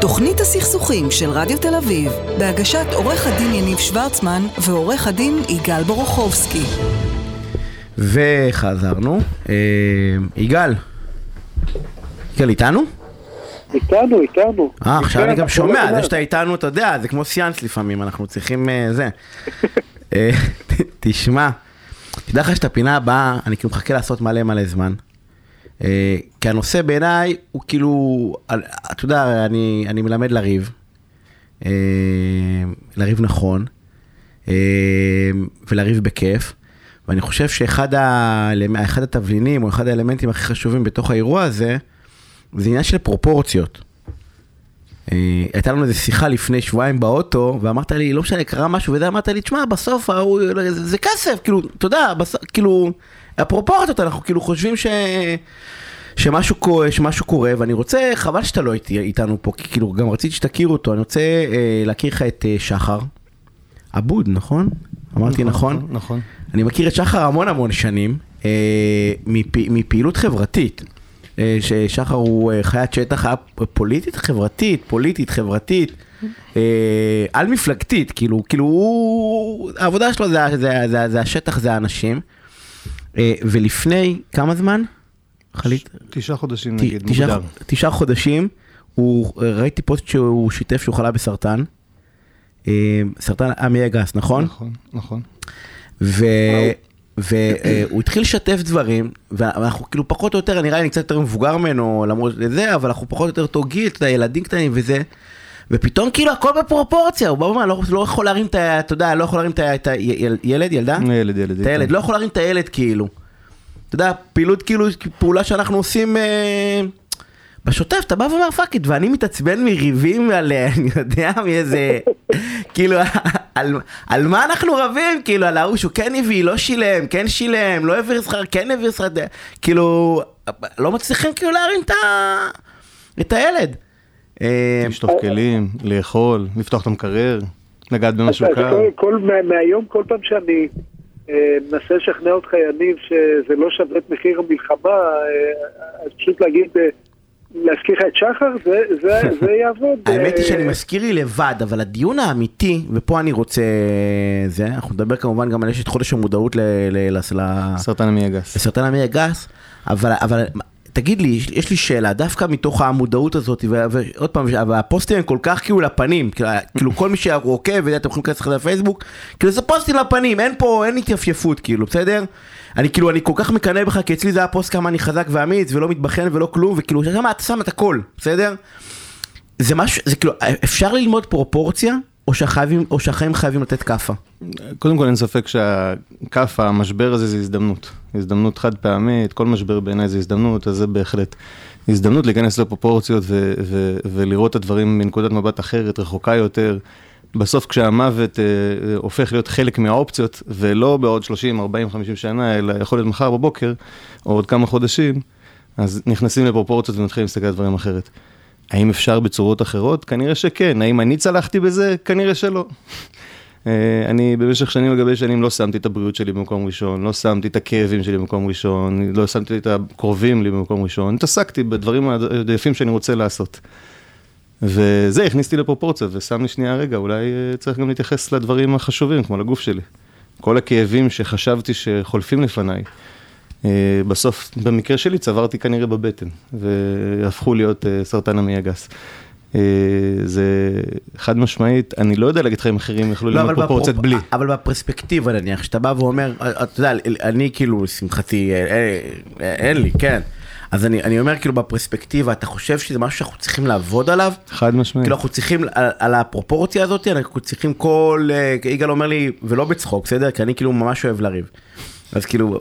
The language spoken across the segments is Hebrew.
תוכנית הסכסוכים של רדיו תל אביב, בהגשת עורך הדין יניב שוורצמן ועורך הדין יגאל בורוכובסקי. וחזרנו. אה, יגאל, יגאל איתנו? איתנו, איתנו. אה, עכשיו אני גם שומע, זה. שאתה איתנו, אתה יודע, זה כמו סיאנס לפעמים, אנחנו צריכים אה, זה. אה, תשמע, תדע לך שאת הפינה הבאה, אני כאילו מחכה לעשות מלא מלא זמן. אה, כי הנושא בעיניי הוא כאילו, אתה יודע, אני, אני מלמד לריב, אה, לריב נכון, אה, ולריב בכיף, ואני חושב שאחד ה- התבלינים, או אחד האלמנטים הכי חשובים בתוך האירוע הזה, זה עניין של פרופורציות. אה, הייתה לנו איזו שיחה לפני שבועיים באוטו, ואמרת לי, לא משנה, קרה משהו וזה, אמרת לי, תשמע, בסוף ההוא, זה, זה כסף, כאילו, אתה יודע, כאילו, הפרופורציות, אנחנו כאילו חושבים ש... שמשהו קורה, שמשהו קורה, ואני רוצה, חבל שאתה לא איתי, איתנו פה, כי כאילו, גם רציתי שתכירו אותו, אני רוצה אה, להכיר לך את אה, שחר. עבוד, נכון? אמרתי נכון? נכון. אני מכיר את שחר המון המון שנים, אה, מפ, מפעילות חברתית. אה, ששחר הוא אה, חיית שטח, היה פוליטית, חברתית, פוליטית, חברתית, אה, על מפלגתית, כאילו, כאילו הוא, העבודה שלו זה, זה, זה, ה- זה השטח, זה האנשים. ולפני כמה זמן? חלית? תשעה חודשים נגיד, תשעה- מוגדר. תשעה חודשים, הוא, ראיתי פוסט שהוא שיתף שהוא חלה בסרטן. סרטן המעי הגס, נכון? נכון, נכון. והוא התחיל לשתף דברים, ואנחנו כאילו פחות או יותר, נראה לי אני קצת יותר מבוגר ממנו, למרות זה, אבל אנחנו פחות או יותר אותו גיל, אתה יודע, ילדים קטנים וזה. ופתאום כאילו הכל בפרופורציה, הוא בא ואומר, לא, לא יכול להרים את ה... אתה יודע, לא יכול להרים את הילד, ילדה? ילד, ילד. את הילד, לא יכול להרים את הילד כאילו. אתה יודע, פעילות כאילו, פעולה שאנחנו עושים אה, בשוטף, אתה בא ואומר fuck it, ואני מתעצבן מריבים על, אה, אני יודע, מאיזה, כאילו, על, על מה אנחנו רבים, כאילו, על ההוא שהוא כן הביא, לא שילם, כן שילם, לא העביר שכר, כן העביר שכר, כאילו, לא מצליחים כאילו להרים את, ה, את הילד. אה, לשטוף כלים, לאכול, לפתוח את המקרר, לגעת במשהו קר. כל- כל- מה- מהיום, כל פעם שאני אה, מנסה לשכנע אותך, יניב, שזה לא שווה את מחיר המלחמה, אה, אז פשוט להגיד, אה, להזכיר לך את שחר, זה- זה זה יעבוד. האמת היא שאני אה, מזכיר לי לבד, אבל הדיון האמיתי, ופה אני רוצה זה, אנחנו נדבר כמובן גם על יש את חודש המודעות ל- ל- לס- ל- סרטן המעי הגס. לסרטן המעי הגס, אבל, אבל תגיד לי, יש, לי שאלה, דווקא מתוך המודעות הזאת, ועוד פעם, והפוסטים הם כל כך כאילו לפנים, כאילו, כל מי שעוקב, ואתם יכולים להיכנס לך לפייסבוק, כאילו זה פוסטים לפנים, אין פה, אין התייפייפות, כאילו, בסדר? אני כאילו, אני כל כך מקנא בך, כי אצלי זה היה פוסט כמה אני חזק ואמיץ, ולא מתבחן ולא כלום, וכאילו, אתה שם את הכל, בסדר? זה משהו, זה כאילו, אפשר ללמוד פרופורציה, או, שהחייבים, או שהחיים חייבים לתת כאפה? קודם כל אין ספק שהכאפה, המשבר הזה זה הזדמנות. הזדמנות חד פעמית, כל משבר בעיניי זה הזדמנות, אז זה בהחלט הזדמנות להיכנס לפרופורציות ו- ו- ולראות את הדברים מנקודת מבט אחרת, רחוקה יותר. בסוף כשהמוות אה, אה, הופך להיות חלק מהאופציות, ולא בעוד 30, 40, 50 שנה, אלא יכול להיות מחר בבוקר, או עוד כמה חודשים, אז נכנסים לפרופורציות ומתחילים להסתכל על דברים אחרת. האם אפשר בצורות אחרות? כנראה שכן. האם אני צלחתי בזה? כנראה שלא. אה, אני במשך שנים על גבי שנים לא שמתי את הבריאות שלי במקום ראשון, לא שמתי את הכאבים שלי במקום ראשון, לא שמתי את הקרובים לי במקום ראשון, התעסקתי בדברים היפים שאני רוצה לעשות. וזה הכניס אותי לפרופורציה ושם לי שנייה רגע, אולי אה, צריך גם להתייחס לדברים החשובים, כמו לגוף שלי. כל הכאבים שחשבתי שחולפים לפניי, בסוף, במקרה שלי, צברתי כנראה בבטן, והפכו להיות אה, סרטן המעי הגס. אה, זה חד משמעית, אני לא יודע להגיד לך אם אחרים יכלו ללמוד פרופורציות בלי. אבל בפרספקטיבה נניח, שאתה בא ואומר, אתה יודע, אני כאילו, לשמחתי, אה, אה, אין לי, כן. אז אני, אני אומר כאילו בפרספקטיבה, אתה חושב שזה משהו שאנחנו צריכים לעבוד עליו? חד משמעית. כאילו אנחנו צריכים, על, על הפרופורציה הזאת, אנחנו צריכים כל, אה, יגאל אומר לי, ולא בצחוק, בסדר? כי אני כאילו ממש אוהב לריב. אז כאילו,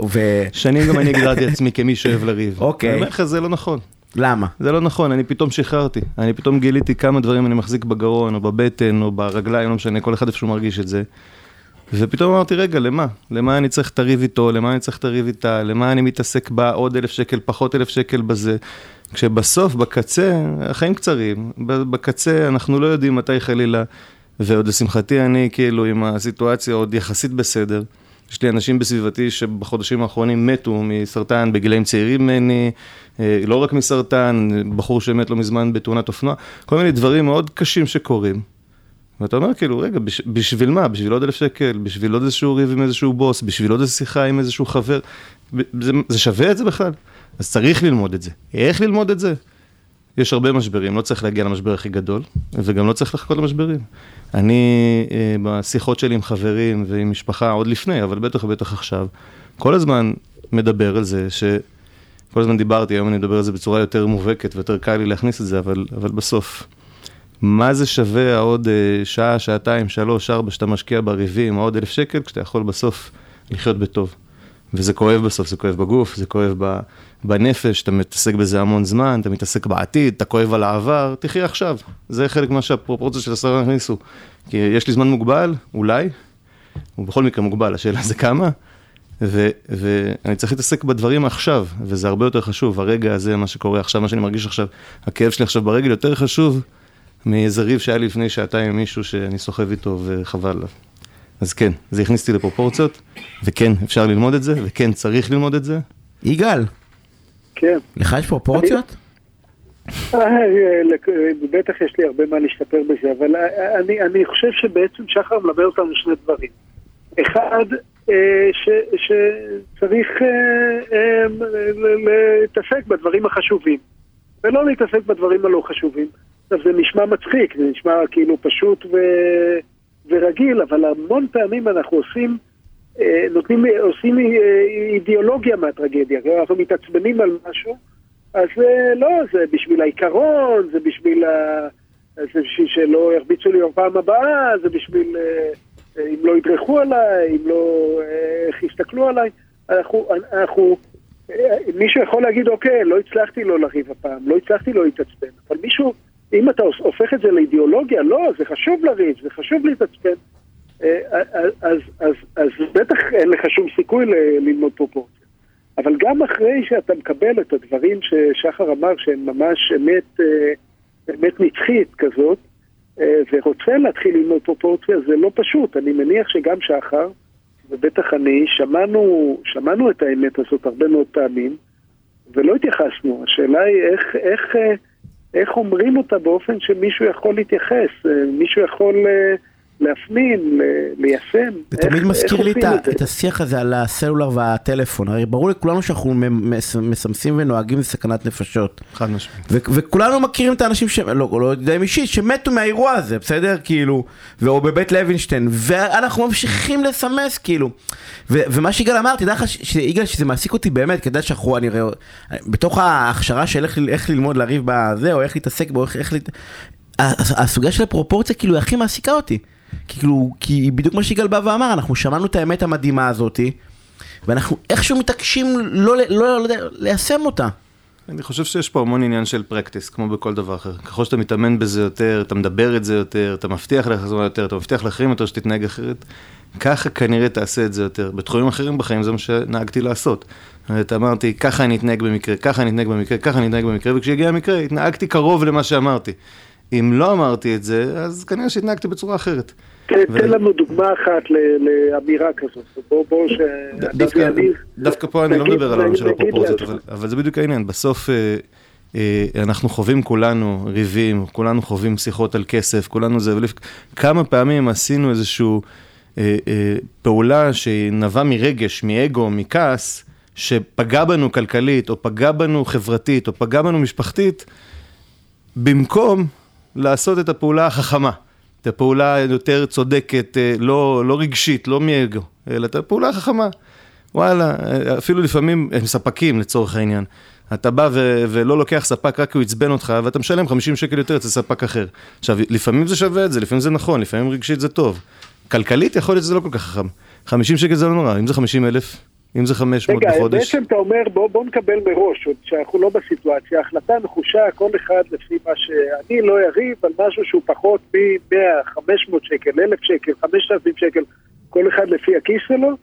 שנים גם אני הגדרתי עצמי כמי שאוהב לריב. אוקיי. אני אומר לך, זה לא נכון. ולמה? זה לא נכון, אני פתאום שחררתי. אני פתאום גיליתי כמה דברים אני מחזיק בגרון, או בבטן, או ברגליים, לא משנה, כל אחד איפה שהוא מרגיש את זה. ופתאום אמרתי, רגע, למה? למה אני צריך את הריב איתו? למה אני צריך את הריב איתה? למה אני מתעסק בה עוד אלף שקל, פחות אלף שקל בזה? כשבסוף, בקצה, החיים קצרים, בקצה אנחנו לא יודעים מתי חלילה, ועוד לשמחתי אני כאילו עם הסיטואציה עוד יחסית בסדר, יש לי אנשים בסביבתי שבחודשים האחרונים מתו מסרטן בגילאים צעירים ממני, אה, לא רק מסרטן, בחור שמת לא מזמן בתאונת אופנוע, כל מיני דברים מאוד קשים שקורים. ואתה אומר כאילו, רגע, בש, בשביל מה? בשביל עוד אלף שקל? בשביל עוד איזשהו ריב עם איזשהו בוס? בשביל עוד איזו שיחה עם איזשהו חבר? זה, זה שווה את זה בכלל? אז צריך ללמוד את זה. איך ללמוד את זה? יש הרבה משברים, לא צריך להגיע למשבר הכי גדול, וגם לא צריך לחכות למשברים. אני, אה, בשיחות שלי עם חברים ועם משפחה, עוד לפני, אבל בטח ובטח עכשיו, כל הזמן מדבר על זה ש... כל הזמן דיברתי, היום אני מדבר על זה בצורה יותר מובהקת ויותר קל לי להכניס את זה, אבל, אבל בסוף, מה זה שווה העוד אה, שעה, שעתיים, שלוש, ארבע, שאתה משקיע בריבים, העוד אלף שקל, כשאתה יכול בסוף לחיות בטוב. וזה כואב בסוף, זה כואב בגוף, זה כואב בנפש, אתה מתעסק בזה המון זמן, אתה מתעסק בעתיד, אתה כואב על העבר, תחי עכשיו. זה חלק מה שהפרופורציות של השרה הכניסו. כי יש לי זמן מוגבל, אולי, הוא בכל מקרה מוגבל, השאלה זה כמה, ו, ואני צריך להתעסק בדברים עכשיו, וזה הרבה יותר חשוב, הרגע הזה, מה שקורה עכשיו, מה שאני מרגיש עכשיו, הכאב שלי עכשיו ברגל יותר חשוב מאיזה ריב שהיה לי לפני שעתיים עם מישהו שאני סוחב איתו וחבל עליו. אז כן, זה הכניס אותי לפרופורציות, וכן, אפשר ללמוד את זה, וכן, צריך ללמוד את זה. יגאל. כן. לך יש פרופורציות? אה, בטח יש לי הרבה מה להשתפר בזה, אבל אני, אני חושב שבעצם שחר מלמד אותנו שני דברים. אחד, אה, ש, שצריך אה, להתעסק בדברים החשובים, ולא להתעסק בדברים הלא חשובים. עכשיו, זה נשמע מצחיק, זה נשמע כאילו פשוט ו... ורגיל, אבל המון פעמים אנחנו עושים, אה, נותנים, עושים אה, אידיאולוגיה מהטרגדיה, אנחנו מתעצבנים על משהו, אז אה, לא, זה בשביל העיקרון, זה בשביל, ה... זה בשביל שלא ירביצו לי בפעם הבאה, זה בשביל אם לא ידרכו עליי, אם לא, איך יסתכלו עליי, אנחנו, אנחנו, מישהו יכול להגיד, אוקיי, לא הצלחתי לא לריב הפעם, לא הצלחתי לא להתעצבן, אבל מישהו... אם אתה הופך את זה לאידיאולוגיה, לא, זה חשוב לריב, זה חשוב להתעצבן. אה, אז, אז, אז, אז בטח אין לך שום סיכוי ללמוד פרופורציה. אבל גם אחרי שאתה מקבל את הדברים ששחר אמר שהם ממש אמת, אה, אמת נצחית כזאת, אה, ורוצה להתחיל ללמוד פרופורציה, זה לא פשוט. אני מניח שגם שחר, ובטח אני, שמענו, שמענו את האמת הזאת הרבה מאוד פעמים, ולא התייחסנו. השאלה היא איך, איך, איך אומרים אותה באופן שמישהו יכול להתייחס, אה, מישהו יכול אה, להפנים, ליישם. זה תמיד מזכיר לי את, את השיח הזה על הסלולר והטלפון, הרי ברור לכולנו שאנחנו מסמסים ונוהגים בסכנת נפשות. חד משמעית. וכולנו מכירים את האנשים, ש... לא, לא יודעים אישית, שמתו מהאירוע הזה, בסדר? כאילו, או בבית לוינשטיין, ואנחנו ממשיכים לסמס, כאילו. ו- ומה שיגאל אמר, תדע לך, שיגאל, שזה מעסיק אותי באמת, כדי שאנחנו, אני רואה, בתוך ההכשרה של איך, איך ללמוד לריב בזה, או איך להתעסק בו, איך, איך... הסוגיה של הפרופורציה כאילו הכי מעסיקה אותי. כאילו, כי בדיוק מה שיגאל בא ואמר, אנחנו שמענו את האמת המדהימה הזאתי, ואנחנו איכשהו מתעקשים לא, לא, לא, לא ליישם אותה. אני חושב שיש פה המון עניין של פרקטיס, כמו בכל דבר אחר. ככל שאתה מתאמן בזה יותר, אתה מדבר את זה יותר, אתה מבטיח לעצמך יותר, אתה מבטיח לאחרים יותר שתתנהג אחרת, ככה כנראה תעשה את זה יותר. בתחומים אחרים בחיים זה מה שנהגתי לעשות. אתה אמרתי, ככה אני אתנהג במקרה, ככה אני אתנהג במקרה, ככה אני אתנהג במקרה, וכשהגיע המקרה, התנהגתי קרוב למה שאמרתי. אם לא אמרתי את זה, אז כנראה שהתנהגתי בצורה אחרת. תן לנו דוגמה אחת לאמירה כזאת. בוא, בוא, ש... דווקא פה אני לא מדבר על העולם של הפרופורציות, אבל זה בדיוק העניין. בסוף אה, אה, אנחנו חווים כולנו ריבים, כולנו חווים שיחות על כסף, כולנו זה, כמה פעמים עשינו איזושהי אה, פעולה שנבעה מרגש, מאגו, מכעס, שפגע בנו כלכלית, או פגע בנו חברתית, או פגע בנו משפחתית, במקום לעשות את הפעולה החכמה. את הפעולה היותר צודקת, אה, לא, לא רגשית, לא מאגו, אלא את הפעולה החכמה. וואלה, אפילו לפעמים הם ספקים לצורך העניין. אתה בא ו- ולא לוקח ספק רק כי הוא עצבן אותך, ואתה משלם 50 שקל יותר אצל ספק אחר. עכשיו, לפעמים זה שווה את זה, לפעמים זה נכון, לפעמים רגשית זה טוב. כלכלית יכול להיות שזה לא כל כך חכם. 50 שקל זה לא נורא, אם זה 50 אלף, אם זה 500 רגע, בחודש. רגע, בעצם אתה אומר, בוא, בוא נקבל מראש, שאנחנו לא בסיטואציה, החלטה נחושה, כל אחד לפי מה שאני לא אריב על משהו שהוא פחות מ-100, 500 שקל, 1,000 שקל, 5,000 שקל, כל אחד לפי הכיס שלו,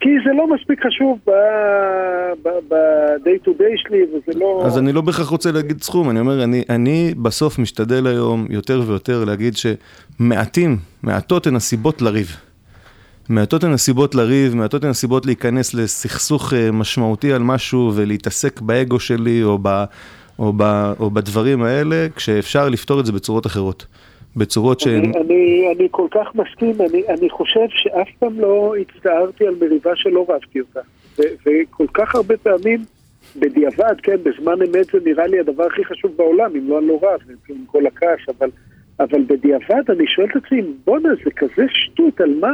כי זה לא מספיק חשוב ב-day to day שלי, וזה לא... אז אני לא בהכרח רוצה להגיד סכום, אני אומר, אני, אני בסוף משתדל היום יותר ויותר להגיד שמעטים, מעטות הן הסיבות לריב. מעטות הן הסיבות לריב, מעטות הן הסיבות להיכנס לסכסוך אה, משמעותי על משהו ולהתעסק באגו שלי או, ב, או, ב, או בדברים האלה, כשאפשר לפתור את זה בצורות אחרות. בצורות שהן... אני, אני, אני כל כך מסכים, אני, אני חושב שאף פעם לא הצטערתי על מריבה שלא רבתי אותה. ו, וכל כך הרבה פעמים, בדיעבד, כן, בזמן אמת זה נראה לי הדבר הכי חשוב בעולם, אם לא אני לא רב, עם כל הכעס, אבל, אבל בדיעבד אני שואל את עצמי, בואנה, זה כזה שטות, על מה...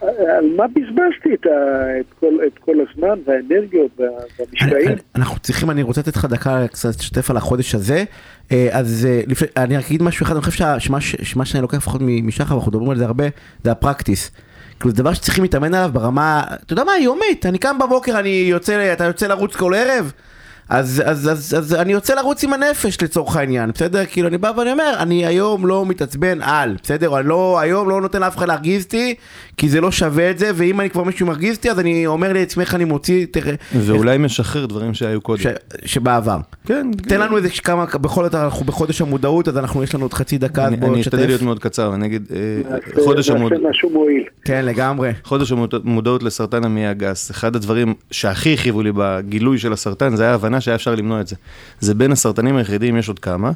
על מה בזבזתי את, ה, את, כל, את כל הזמן והאנרגיות והמשקעים? אנחנו צריכים, אני רוצה לתת לך דקה קצת לשתף על החודש הזה. אה, אז אה, לפני, אני רק אגיד משהו אחד, אני חושב שמה, שמה שאני לוקח לפחות משחר, ואנחנו מדברים על זה הרבה, זה הפרקטיס. כאילו זה דבר שצריכים להתאמן עליו ברמה, אתה יודע מה, יומית, אני קם בבוקר, אני יוצא, אתה יוצא לרוץ כל ערב? אז, אז, אז, אז אני יוצא לרוץ עם הנפש לצורך העניין, בסדר? כאילו אני בא ואני אומר, אני היום לא מתעצבן על, בסדר? אני לא, היום לא נותן לאף אחד להרגיז אותי, כי זה לא שווה את זה, ואם אני כבר מישהו מרגיז אותי, אז אני אומר לעצמי איך אני מוציא... תראה, ואולי איך... משחרר דברים שהיו קודם. ש, שבעבר. כן. תן כן. לנו איזה כמה, בכל זאת אנחנו בחודש המודעות, אז אנחנו, יש לנו עוד חצי דקה, אני, בוא אני אשתדל להיות מאוד קצר, אני אגיד, אה, חודש המודעות. כן, לגמרי. חודש המודעות לסרטן המעי הגס, אחד הדברים שהכי הכאיבו לי בגילוי של הסרטן, זה היה ההבנה שהיה אפשר למנוע את זה. זה בין הסרטנים היחידים, יש עוד כמה,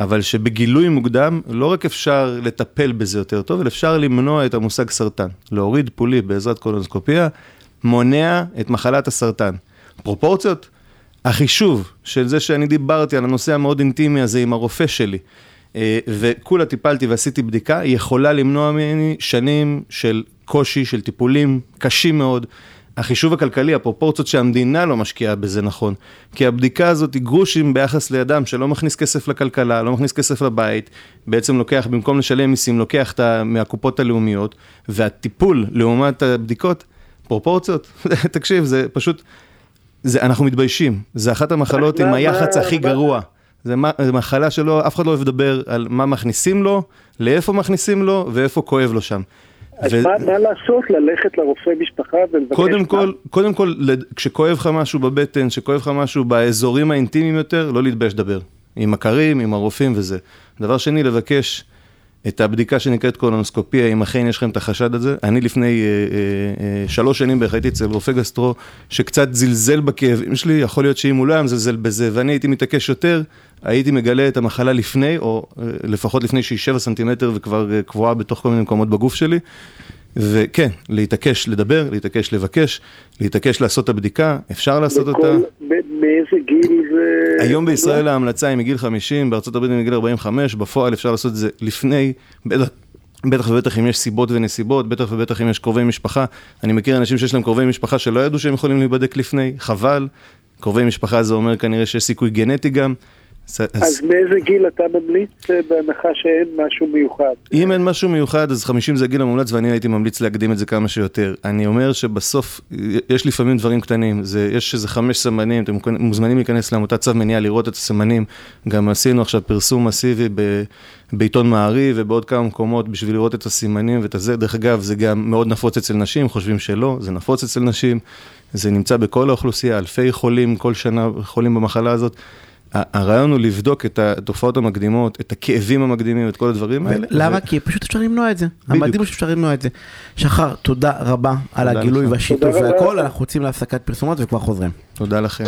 אבל שבגילוי מוקדם לא רק אפשר לטפל בזה יותר טוב, אלא אפשר למנוע את המושג סרטן. להוריד פוליפ בעזרת קולונוסקופיה, מונע את מחלת הסרטן. פרופורציות, החישוב של זה שאני דיברתי על הנושא המאוד אינטימי הזה עם הרופא שלי, אה, וכולה טיפלתי ועשיתי בדיקה, יכולה למנוע ממני שנים של קושי, של טיפולים קשים מאוד. החישוב הכלכלי, הפרופורציות שהמדינה לא משקיעה בזה נכון. כי הבדיקה הזאת היא גרושים ביחס לאדם שלא מכניס כסף לכלכלה, לא מכניס כסף לבית, בעצם לוקח, במקום לשלם מיסים, לוקח את מהקופות הלאומיות, והטיפול לעומת הבדיקות, פרופורציות, תקשיב, זה פשוט, זה, אנחנו מתביישים. זה אחת המחלות עם היח"צ הכי גרוע. זה מחלה שלא, אף אחד לא אוהב לדבר על מה מכניסים לו, לאיפה מכניסים לו ואיפה כואב לו שם. אז ו... מה, מה לעשות? ללכת לרופא משפחה ולבקש... קודם כל, קודם כל, כשכואב לך משהו בבטן, כשכואב לך משהו באזורים האינטימיים יותר, לא להתבייש לדבר. עם מכרים, עם הרופאים וזה. דבר שני, לבקש את הבדיקה שנקראת קולונוסקופיה, אם אכן יש לכם את החשד הזה. אני לפני אה, אה, אה, שלוש שנים בערך הייתי אצל רופא גסטרו, שקצת זלזל בכאבים שלי, יכול להיות שאם הוא לא היה מזלזל בזה, ואני הייתי מתעקש יותר, הייתי מגלה את המחלה לפני, או אה, לפחות לפני שהיא 7 סנטימטר וכבר אה, קבועה בתוך כל מיני מקומות בגוף שלי. וכן, להתעקש לדבר, להתעקש לבקש, להתעקש לעשות את הבדיקה, אפשר לעשות בכל, אותה. מאיזה גיל. היום בישראל ההמלצה היא מגיל 50, בארצות הברית היא מגיל 45, בפועל אפשר לעשות את זה לפני, בטח, בטח ובטח אם יש סיבות ונסיבות, בטח ובטח אם יש קרובי משפחה. אני מכיר אנשים שיש להם קרובי משפחה שלא ידעו שהם יכולים להיבדק לפני, חבל. קרובי משפחה זה אומר כנראה שיש סיכוי גנטי גם. אז מאיזה גיל אתה ממליץ אה, בהנחה שאין משהו מיוחד? אם אין משהו מיוחד, אז 50 זה הגיל המומלץ ואני הייתי ממליץ להקדים את זה כמה שיותר. אני אומר שבסוף, יש לפעמים דברים קטנים, זה, יש איזה חמש סמנים, אתם מוזמנים להיכנס לעמותת צו מניעה לראות את הסמנים. גם עשינו עכשיו פרסום מסיבי ב, בעיתון מעריב ובעוד כמה מקומות בשביל לראות את הסימנים ואת הזה. דרך אגב, זה גם מאוד נפוץ אצל נשים, חושבים שלא, זה נפוץ אצל נשים. זה נמצא בכל האוכלוסייה, אלפי חולים כל שנה חולים במחלה הזאת. הרעיון הוא לבדוק את התופעות המקדימות, את הכאבים המקדימים, את כל הדברים האלה. למה? כי פשוט אפשר למנוע את זה. המדהים הוא שאפשר למנוע את זה. שחר, תודה רבה על הגילוי והשיתוף והכל, אנחנו רוצים להפסקת פרסומות וכבר חוזרים. תודה לכם.